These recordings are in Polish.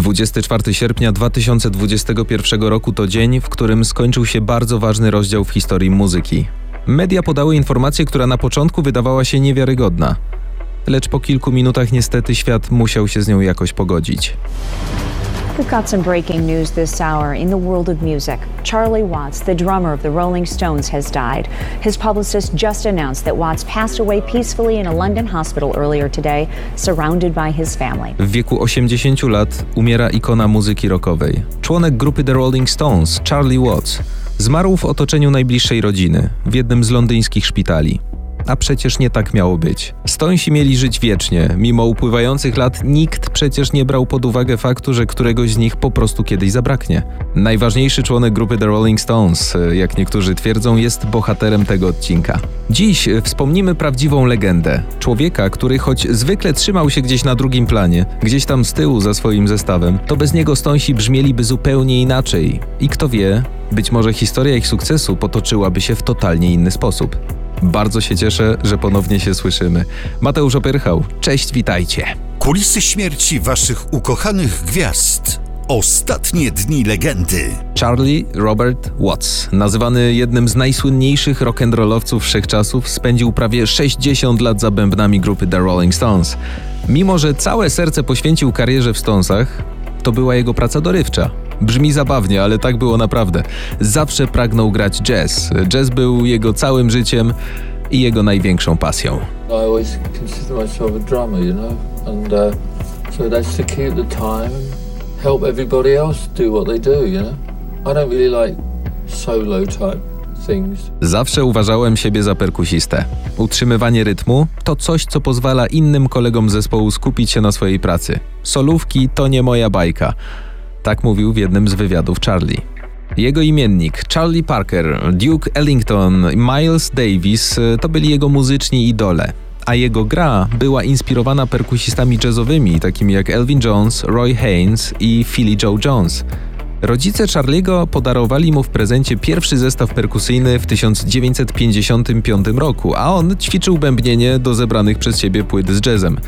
24 sierpnia 2021 roku to dzień, w którym skończył się bardzo ważny rozdział w historii muzyki. Media podały informację, która na początku wydawała się niewiarygodna, lecz po kilku minutach niestety świat musiał się z nią jakoś pogodzić. We've got some breaking news this hour in the world of music. Charlie Watts, the drummer of the Rolling Stones, has died. His publicist just announced that Watts passed away peacefully in a London hospital earlier today, surrounded by his family. W wieku 80 lat umiera ikona muzyki rockowej. Członek grupy The Rolling Stones, Charlie Watts, zmarł w otoczeniu najbliższej rodziny, w jednym z londyńskich szpitali. A przecież nie tak miało być. Stońsi mieli żyć wiecznie. Mimo upływających lat nikt przecież nie brał pod uwagę faktu, że któregoś z nich po prostu kiedyś zabraknie. Najważniejszy członek grupy The Rolling Stones, jak niektórzy twierdzą, jest bohaterem tego odcinka. Dziś wspomnimy prawdziwą legendę. Człowieka, który choć zwykle trzymał się gdzieś na drugim planie, gdzieś tam z tyłu za swoim zestawem, to bez niego Stońsi brzmieliby zupełnie inaczej. I kto wie, być może historia ich sukcesu potoczyłaby się w totalnie inny sposób. Bardzo się cieszę, że ponownie się słyszymy. Mateusz Opyrchał, cześć, witajcie. Kulisy śmierci waszych ukochanych gwiazd. Ostatnie dni legendy. Charlie Robert Watts, nazywany jednym z najsłynniejszych rock'n'rollowców wszechczasów, spędził prawie 60 lat za bębnami grupy The Rolling Stones. Mimo, że całe serce poświęcił karierze w Stonesach, to była jego praca dorywcza. Brzmi zabawnie, ale tak było naprawdę. Zawsze pragnął grać jazz. Jazz był jego całym życiem i jego największą pasją. Zawsze uważałem siebie za perkusistę. Utrzymywanie rytmu to coś, co pozwala innym kolegom zespołu skupić się na swojej pracy. Solówki to nie moja bajka. Tak mówił w jednym z wywiadów Charlie. Jego imiennik Charlie Parker, Duke Ellington Miles Davis to byli jego muzyczni idole, a jego gra była inspirowana perkusistami jazzowymi takimi jak Elvin Jones, Roy Haynes i Philly Joe Jones. Rodzice Charliego podarowali mu w prezencie pierwszy zestaw perkusyjny w 1955 roku, a on ćwiczył bębnienie do zebranych przez siebie płyt z jazzem.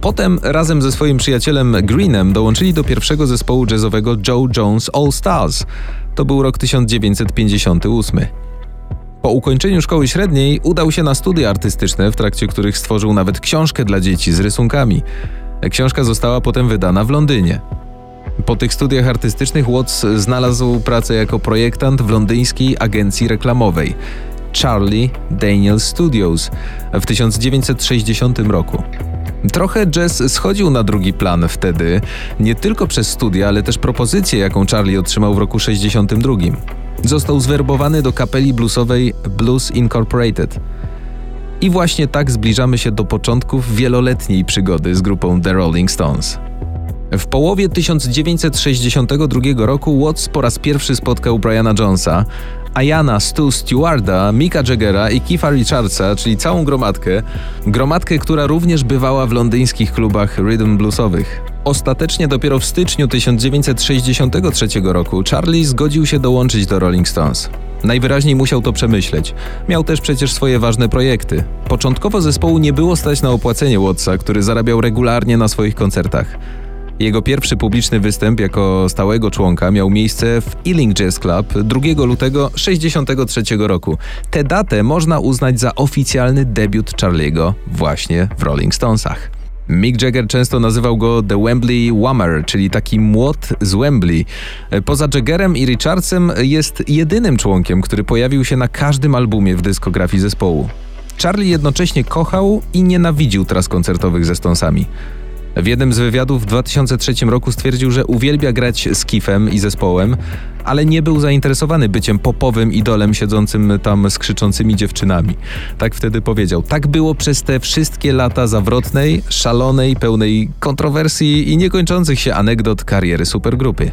Potem razem ze swoim przyjacielem Greenem dołączyli do pierwszego zespołu jazzowego Joe Jones All Stars. To był rok 1958. Po ukończeniu szkoły średniej udał się na studia artystyczne, w trakcie których stworzył nawet książkę dla dzieci z rysunkami. Książka została potem wydana w Londynie. Po tych studiach artystycznych Watts znalazł pracę jako projektant w londyńskiej agencji reklamowej Charlie Daniel Studios w 1960 roku. Trochę jazz schodził na drugi plan wtedy, nie tylko przez studia, ale też propozycję, jaką Charlie otrzymał w roku 62. Został zwerbowany do kapeli bluesowej Blues Incorporated. I właśnie tak zbliżamy się do początków wieloletniej przygody z grupą The Rolling Stones. W połowie 1962 roku Watts po raz pierwszy spotkał Briana Jonesa, Ayana Stu Stewarda, Mika Jaggera i Keitha Richardsa, czyli całą gromadkę, gromadkę, która również bywała w londyńskich klubach rhythm bluesowych. Ostatecznie dopiero w styczniu 1963 roku Charlie zgodził się dołączyć do Rolling Stones. Najwyraźniej musiał to przemyśleć. Miał też przecież swoje ważne projekty. Początkowo zespołu nie było stać na opłacenie Wattsa, który zarabiał regularnie na swoich koncertach. Jego pierwszy publiczny występ jako stałego członka miał miejsce w Ealing Jazz Club 2 lutego 1963 roku. Tę datę można uznać za oficjalny debiut Charliego właśnie w Rolling Stonesach. Mick Jagger często nazywał go The Wembley Whammer, czyli taki młot z Wembley. Poza Jaggerem i Richardsem jest jedynym członkiem, który pojawił się na każdym albumie w dyskografii zespołu. Charlie jednocześnie kochał i nienawidził tras koncertowych ze Stonesami. W jednym z wywiadów w 2003 roku stwierdził, że uwielbia grać z Kifem i zespołem, ale nie był zainteresowany byciem popowym idolem siedzącym tam z krzyczącymi dziewczynami. Tak wtedy powiedział. Tak było przez te wszystkie lata zawrotnej, szalonej, pełnej kontrowersji i niekończących się anegdot kariery supergrupy.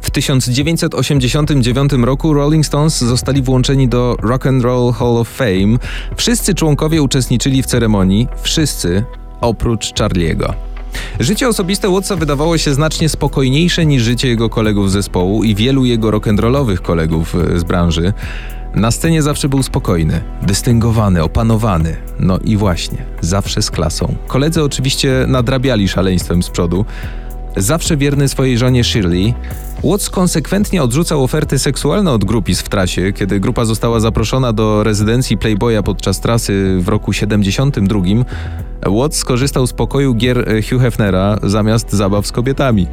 W 1989 roku Rolling Stones zostali włączeni do Rock and Roll Hall of Fame. Wszyscy członkowie uczestniczyli w ceremonii, wszyscy oprócz Charliego. Życie osobiste Wattsa wydawało się znacznie spokojniejsze niż życie jego kolegów z zespołu i wielu jego rock'n'rollowych kolegów e, z branży. Na scenie zawsze był spokojny, dystyngowany, opanowany. No i właśnie, zawsze z klasą. Koledzy oczywiście nadrabiali szaleństwem z przodu, Zawsze wierny swojej żonie Shirley, Watts konsekwentnie odrzucał oferty seksualne od grupis w trasie, kiedy grupa została zaproszona do rezydencji Playboya podczas trasy w roku 72. Watts skorzystał z pokoju gier Hugh Hefnera zamiast zabaw z kobietami.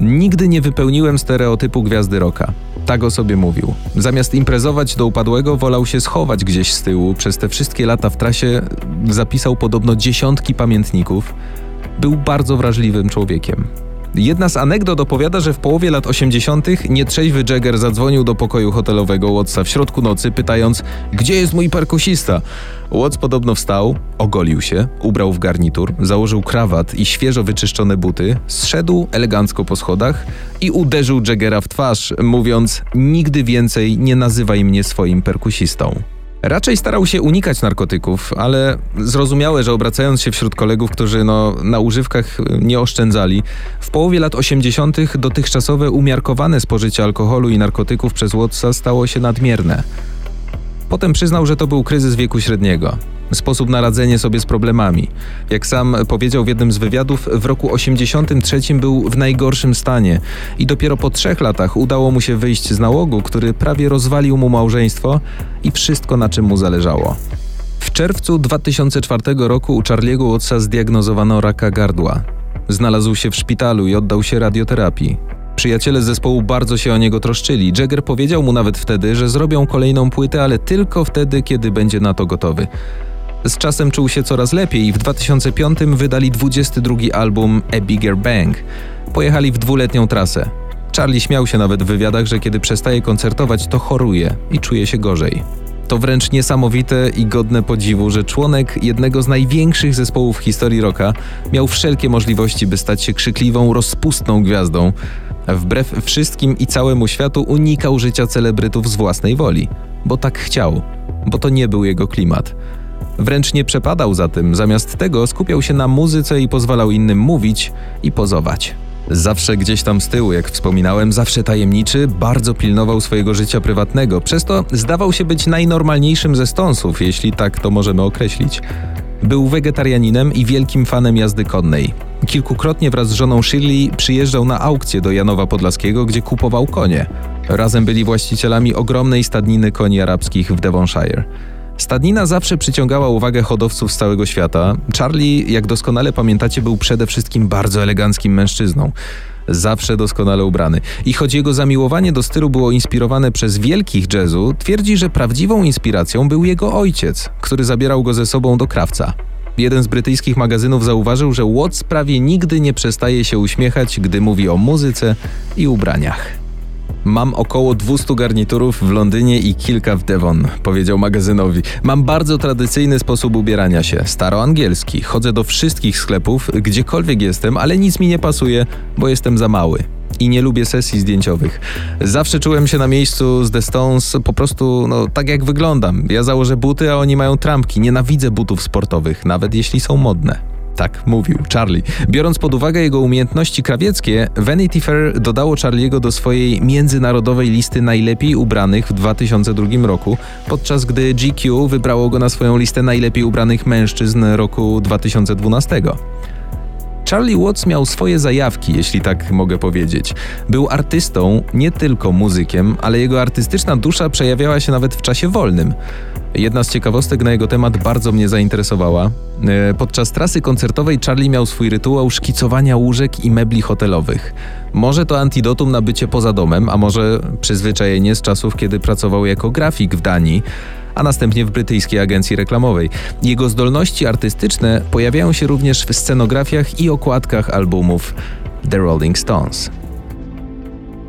Nigdy nie wypełniłem stereotypu gwiazdy rocka. Tak o sobie mówił. Zamiast imprezować do upadłego, wolał się schować gdzieś z tyłu. Przez te wszystkie lata w trasie zapisał podobno dziesiątki pamiętników. Był bardzo wrażliwym człowiekiem. Jedna z anegdot opowiada, że w połowie lat 80. nietrzeźwy Jagger zadzwonił do pokoju hotelowego Wattsa w środku nocy, pytając: Gdzie jest mój perkusista? Watts podobno wstał, ogolił się, ubrał w garnitur, założył krawat i świeżo wyczyszczone buty, zszedł elegancko po schodach i uderzył Jaggera w twarz, mówiąc: Nigdy więcej nie nazywaj mnie swoim perkusistą. Raczej starał się unikać narkotyków, ale zrozumiałe, że obracając się wśród kolegów, którzy no, na używkach nie oszczędzali, w połowie lat 80. dotychczasowe umiarkowane spożycie alkoholu i narkotyków przez Wattsa stało się nadmierne. Potem przyznał, że to był kryzys wieku średniego. Sposób na radzenie sobie z problemami. Jak sam powiedział w jednym z wywiadów, w roku 83 był w najgorszym stanie i dopiero po trzech latach udało mu się wyjść z nałogu, który prawie rozwalił mu małżeństwo i wszystko na czym mu zależało. W czerwcu 2004 roku u Charliego Wattsa zdiagnozowano raka gardła. Znalazł się w szpitalu i oddał się radioterapii. Przyjaciele zespołu bardzo się o niego troszczyli. Jagger powiedział mu nawet wtedy, że zrobią kolejną płytę, ale tylko wtedy, kiedy będzie na to gotowy. Z czasem czuł się coraz lepiej i w 2005 wydali 22 album A Bigger Bang. Pojechali w dwuletnią trasę. Charlie śmiał się nawet w wywiadach, że kiedy przestaje koncertować, to choruje i czuje się gorzej. To wręcz niesamowite i godne podziwu, że członek jednego z największych zespołów w historii rocka miał wszelkie możliwości, by stać się krzykliwą, rozpustną gwiazdą. Wbrew wszystkim i całemu światu unikał życia celebrytów z własnej woli, bo tak chciał, bo to nie był jego klimat. Wręcz nie przepadał za tym, zamiast tego skupiał się na muzyce i pozwalał innym mówić i pozować. Zawsze gdzieś tam z tyłu, jak wspominałem, zawsze tajemniczy, bardzo pilnował swojego życia prywatnego, przez to zdawał się być najnormalniejszym ze stąsów, jeśli tak to możemy określić. Był wegetarianinem i wielkim fanem jazdy konnej. Kilkukrotnie wraz z żoną Shirley przyjeżdżał na aukcję do Janowa Podlaskiego, gdzie kupował konie. Razem byli właścicielami ogromnej stadniny koni arabskich w Devonshire. Stadnina zawsze przyciągała uwagę hodowców z całego świata. Charlie, jak doskonale pamiętacie, był przede wszystkim bardzo eleganckim mężczyzną. Zawsze doskonale ubrany. I choć jego zamiłowanie do stylu było inspirowane przez wielkich jazzu, twierdzi, że prawdziwą inspiracją był jego ojciec, który zabierał go ze sobą do krawca. Jeden z brytyjskich magazynów zauważył, że Watts prawie nigdy nie przestaje się uśmiechać, gdy mówi o muzyce i ubraniach. Mam około 200 garniturów w Londynie i kilka w Devon, powiedział magazynowi. Mam bardzo tradycyjny sposób ubierania się, staroangielski. Chodzę do wszystkich sklepów, gdziekolwiek jestem, ale nic mi nie pasuje, bo jestem za mały. I nie lubię sesji zdjęciowych. Zawsze czułem się na miejscu z The Stones po prostu, no, tak jak wyglądam. Ja założę buty, a oni mają trampki. Nienawidzę butów sportowych, nawet jeśli są modne. Tak mówił Charlie. Biorąc pod uwagę jego umiejętności krawieckie, Vanity Fair dodało Charliego do swojej międzynarodowej listy najlepiej ubranych w 2002 roku, podczas gdy GQ wybrało go na swoją listę najlepiej ubranych mężczyzn roku 2012. Charlie Watts miał swoje zajawki, jeśli tak mogę powiedzieć. Był artystą, nie tylko muzykiem, ale jego artystyczna dusza przejawiała się nawet w czasie wolnym. Jedna z ciekawostek na jego temat bardzo mnie zainteresowała. E, podczas trasy koncertowej Charlie miał swój rytuał szkicowania łóżek i mebli hotelowych. Może to antidotum na bycie poza domem, a może przyzwyczajenie z czasów, kiedy pracował jako grafik w Danii a następnie w brytyjskiej agencji reklamowej. Jego zdolności artystyczne pojawiają się również w scenografiach i okładkach albumów The Rolling Stones.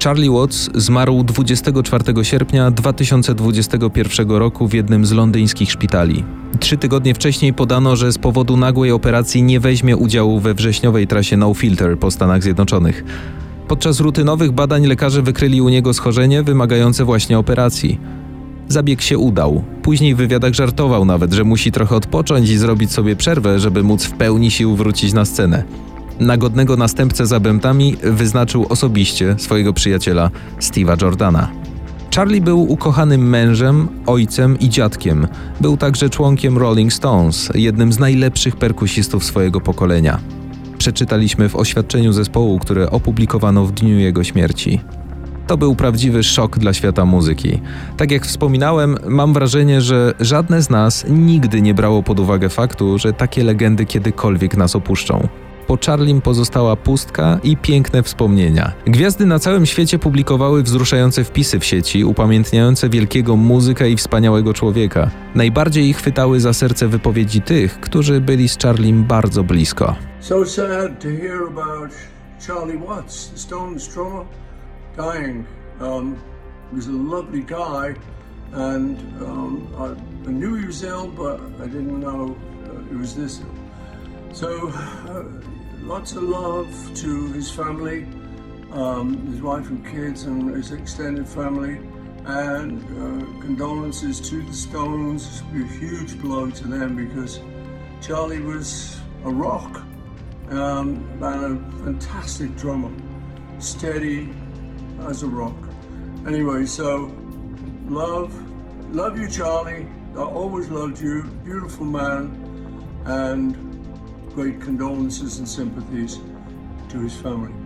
Charlie Watts zmarł 24 sierpnia 2021 roku w jednym z londyńskich szpitali. Trzy tygodnie wcześniej podano, że z powodu nagłej operacji nie weźmie udziału we wrześniowej trasie No Filter po Stanach Zjednoczonych. Podczas rutynowych badań lekarze wykryli u niego schorzenie wymagające właśnie operacji. Zabieg się udał. Później w wywiadach żartował nawet, że musi trochę odpocząć i zrobić sobie przerwę, żeby móc w pełni sił wrócić na scenę. Na godnego następcę za bębtami wyznaczył osobiście swojego przyjaciela Steve'a Jordana. Charlie był ukochanym mężem, ojcem i dziadkiem. Był także członkiem Rolling Stones, jednym z najlepszych perkusistów swojego pokolenia. Przeczytaliśmy w oświadczeniu zespołu, które opublikowano w dniu jego śmierci. To był prawdziwy szok dla świata muzyki. Tak jak wspominałem, mam wrażenie, że żadne z nas nigdy nie brało pod uwagę faktu, że takie legendy kiedykolwiek nas opuszczą. Po Charlim pozostała pustka i piękne wspomnienia. Gwiazdy na całym świecie publikowały wzruszające wpisy w sieci, upamiętniające wielkiego muzyka i wspaniałego człowieka. Najbardziej ich chwytały za serce wypowiedzi tych, którzy byli z Charlim bardzo blisko. So sad to hear about Charlie Watts, the Stones drummer, dying. Um, he was a lovely guy, and um, I, I knew he was ill, but I didn't know uh, he was this ill. So, uh, lots of love to his family, um, his wife and kids, and his extended family, and uh, condolences to the Stones. It's a huge blow to them because Charlie was a rock um, and a fantastic drummer, steady as a rock. Anyway, so love, love you, Charlie. I always loved you, beautiful man, and great condolences and sympathies to his family.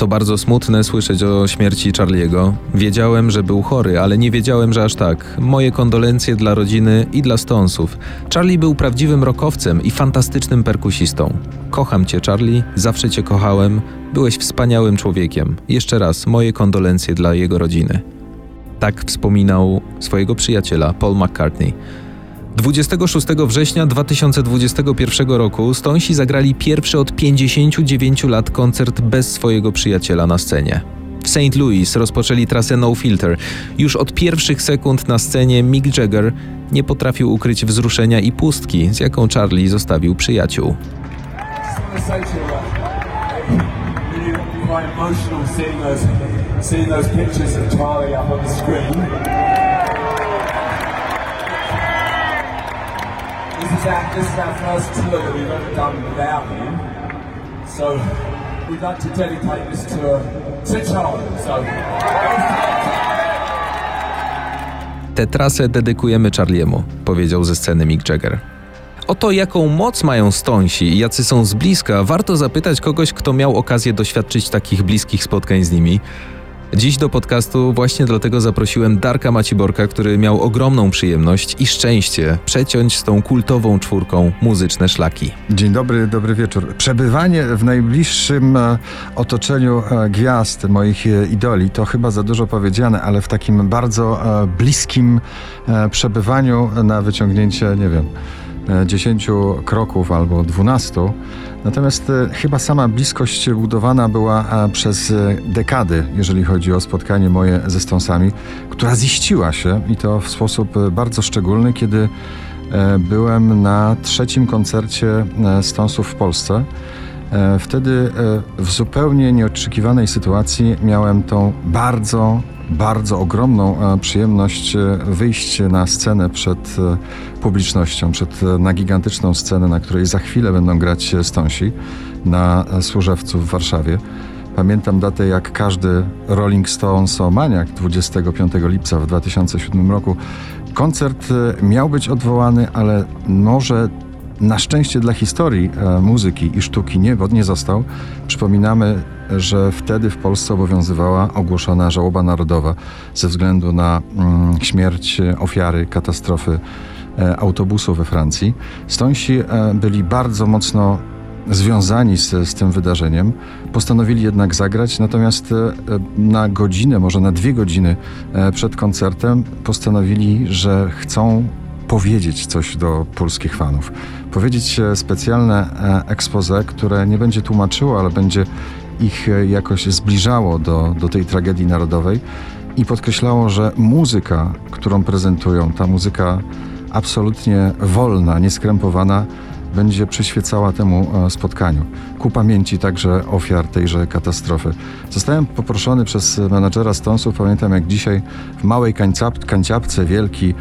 To bardzo smutne słyszeć o śmierci Charliego. Wiedziałem, że był chory, ale nie wiedziałem, że aż tak. Moje kondolencje dla rodziny i dla Stonesów. Charlie był prawdziwym rockowcem i fantastycznym perkusistą. Kocham cię, Charlie, zawsze cię kochałem. Byłeś wspaniałym człowiekiem. Jeszcze raz moje kondolencje dla jego rodziny. Tak wspominał swojego przyjaciela Paul McCartney. 26 września 2021 roku Stonesi zagrali pierwszy od 59 lat koncert bez swojego przyjaciela na scenie. W St. Louis rozpoczęli trasę No Filter. Już od pierwszych sekund na scenie Mick Jagger nie potrafił ukryć wzruszenia i pustki, z jaką Charlie zostawił przyjaciół. This is our, this is our first tour that we've ever done without him. So we'd like to dedicate this tour to Charlie. So. Tę trasę dedykujemy Charliemu, powiedział ze sceny Mick Jagger. O to, jaką moc mają Stonsi i jacy są z bliska, warto zapytać kogoś, kto miał okazję doświadczyć takich bliskich spotkań z nimi. Dziś do podcastu właśnie dlatego zaprosiłem Darka Maciborka, który miał ogromną przyjemność i szczęście przeciąć z tą kultową czwórką muzyczne szlaki. Dzień dobry, dobry wieczór. Przebywanie w najbliższym e, otoczeniu e, gwiazd, moich e, idoli, to chyba za dużo powiedziane, ale w takim bardzo bliskim przebywaniu na wyciągnięcie, nie wiem, 10 kroków albo 12. Natomiast e, chyba sama bliskość budowana była przez e, dekady, jeżeli chodzi o spotkanie moje ze Stonsami, która ziściła się i to w sposób e, bardzo szczególny, kiedy byłem na trzecim koncercie Stonsów w Polsce. Wtedy w zupełnie nieoczekiwanej sytuacji miałem tą bardzo bardzo ogromną e, przyjemność e, wyjść na scenę przed e, publicznością, przed, na gigantyczną scenę, na której za chwilę będą grać Stonsi na Służewcu w Warszawie. Pamiętam datę jak każdy Rolling Stones maniak 25 lipca w 2007 roku. Koncert miał być odwołany, ale może na szczęście dla historii e, muzyki i sztuki nie, nie został. Przypominamy, że wtedy w Polsce obowiązywała ogłoszona żałoba narodowa ze względu na mm, śmierć ofiary katastrofy e, autobusu we Francji. Stońsi e, byli bardzo mocno związani z, z tym wydarzeniem. Postanowili jednak zagrać, natomiast na godzinę, może na dwie godziny przed koncertem postanowili, że chcą powiedzieć coś do polskich fanów. Powiedzieć specjalne e, expose, które nie będzie tłumaczyło, ale będzie ich e, jakoś zbliżało do, do tej tragedii narodowej i podkreślało, że muzyka, którą prezentują, ta muzyka absolutnie wolna, nieskrępowana, będzie przyświecała temu e, spotkaniu, ku pamięci także ofiar tejże katastrofy. Zostałem poproszony przez menadżera Stonesów, pamiętam jak dzisiaj w małej kanciap, kanciapce wielki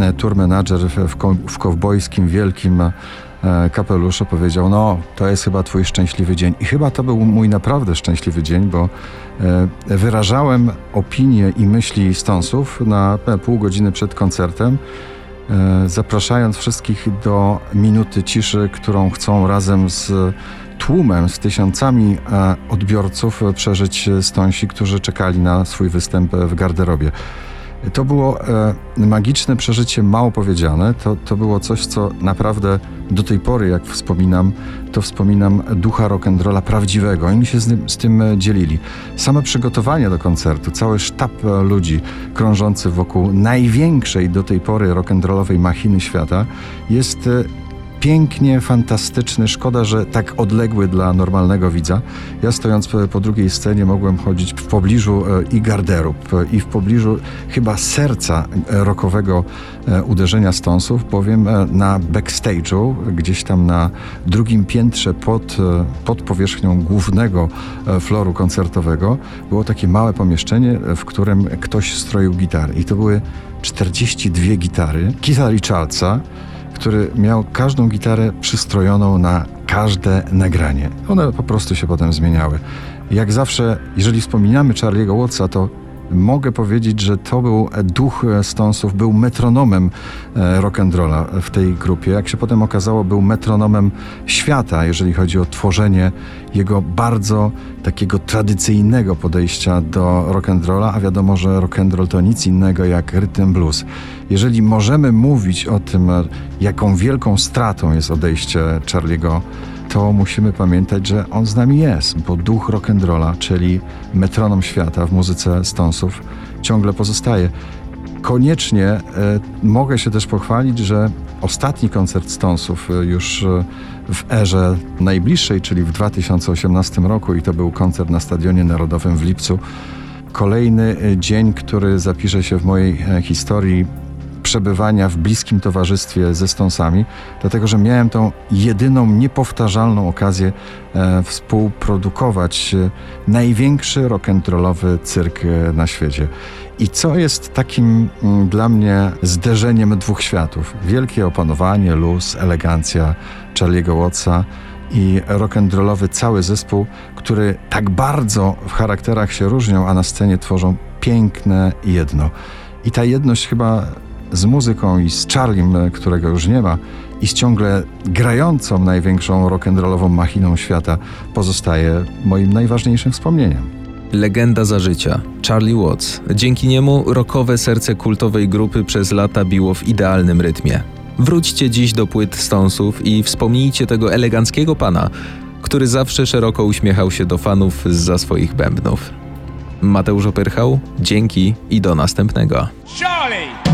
e, tour manager w, w kowbojskim wielkim e, kapeluszu powiedział, no to jest chyba twój szczęśliwy dzień. I chyba to był mój naprawdę szczęśliwy dzień, bo e, wyrażałem opinie i myśli Stonesów na pół godziny przed koncertem, E, zapraszając wszystkich do minuty ciszy, którą chcą razem z tłumem, z tysiącami e, odbiorców przeżyć Stonsi, którzy czekali na swój występ w garderobie. To było e, magiczne przeżycie, mało powiedziane. To, to było coś, co naprawdę do tej pory, jak wspominam, to wspominam ducha rock'n'rolla prawdziwego. Oni się z z tym dzielili. Same przygotowania do koncertu, cały sztab ludzi krążący wokół największej do tej pory rock'n'rollowej machiny świata jest e, pięknie, fantastyczny. Szkoda, że tak odległy dla normalnego widza. Ja stojąc po drugiej scenie mogłem chodzić w pobliżu e, i garderób, i w pobliżu chyba serca rokowego e, uderzenia Stonesów, bowiem e, na backstage'u, gdzieś tam na drugim piętrze pod, pod powierzchnią głównego floru koncertowego było takie małe pomieszczenie, w którym ktoś stroił gitary. I to były 42 gitary. Keitha Richardsa, który miał każdą gitarę przystrojoną na każde nagranie. One po prostu się potem zmieniały. Jak zawsze, jeżeli wspominamy Charlie'ego Wattsa, to mogę powiedzieć, że to był duch Stonesów, był metronomem e, rock'n'rolla w tej grupie. Jak się potem okazało, był metronomem świata, jeżeli chodzi o tworzenie jego bardzo takiego tradycyjnego podejścia do rock'n'rolla, a wiadomo, że rock'n'roll to nic innego jak rytm blues. Jeżeli możemy mówić o tym, jaką wielką stratą jest odejście Charlie'ego to musimy pamiętać, że on z nami jest, bo duch rock'n'rolla, czyli metronom świata w muzyce Stonesów, ciągle pozostaje. Koniecznie e, mogę się też pochwalić, że ostatni koncert Stonesów e, już e, w erze najbliższej, czyli w 2018 roku, i to był koncert na Stadionie Narodowym w lipcu. Kolejny e, dzień, który zapisze się w mojej historii przebywania w bliskim towarzystwie ze Stonsami, dlatego że miałem tą jedyną, niepowtarzalną okazję e, współprodukować e, największy rock'n'rollowy cyrk e, na świecie. I co jest takim m, mm, dla mnie zderzeniem dwóch światów? Wielkie opanowanie, luz, elegancja Charlie'ego Wattsa i rock'n'rollowy cały zespół, który tak bardzo w charakterach się różnią, a na scenie tworzą piękne jedno. I ta jedność chyba z muzyką i z Charliem, e, którego już nie ma, i z ciągle grającą największą rock'n'rollową machiną świata pozostaje moim najważniejszym wspomnieniem. Legenda za życia, Charlie Watts. Dzięki niemu rockowe serce kultowej grupy przez lata biło w idealnym rytmie. Wróćcie dziś do płyt Stonesów i wspomnijcie tego eleganckiego pana, który zawsze szeroko uśmiechał się do fanów za swoich bębnów. Mateusz Opyrchał, dzięki i do następnego. Charlie!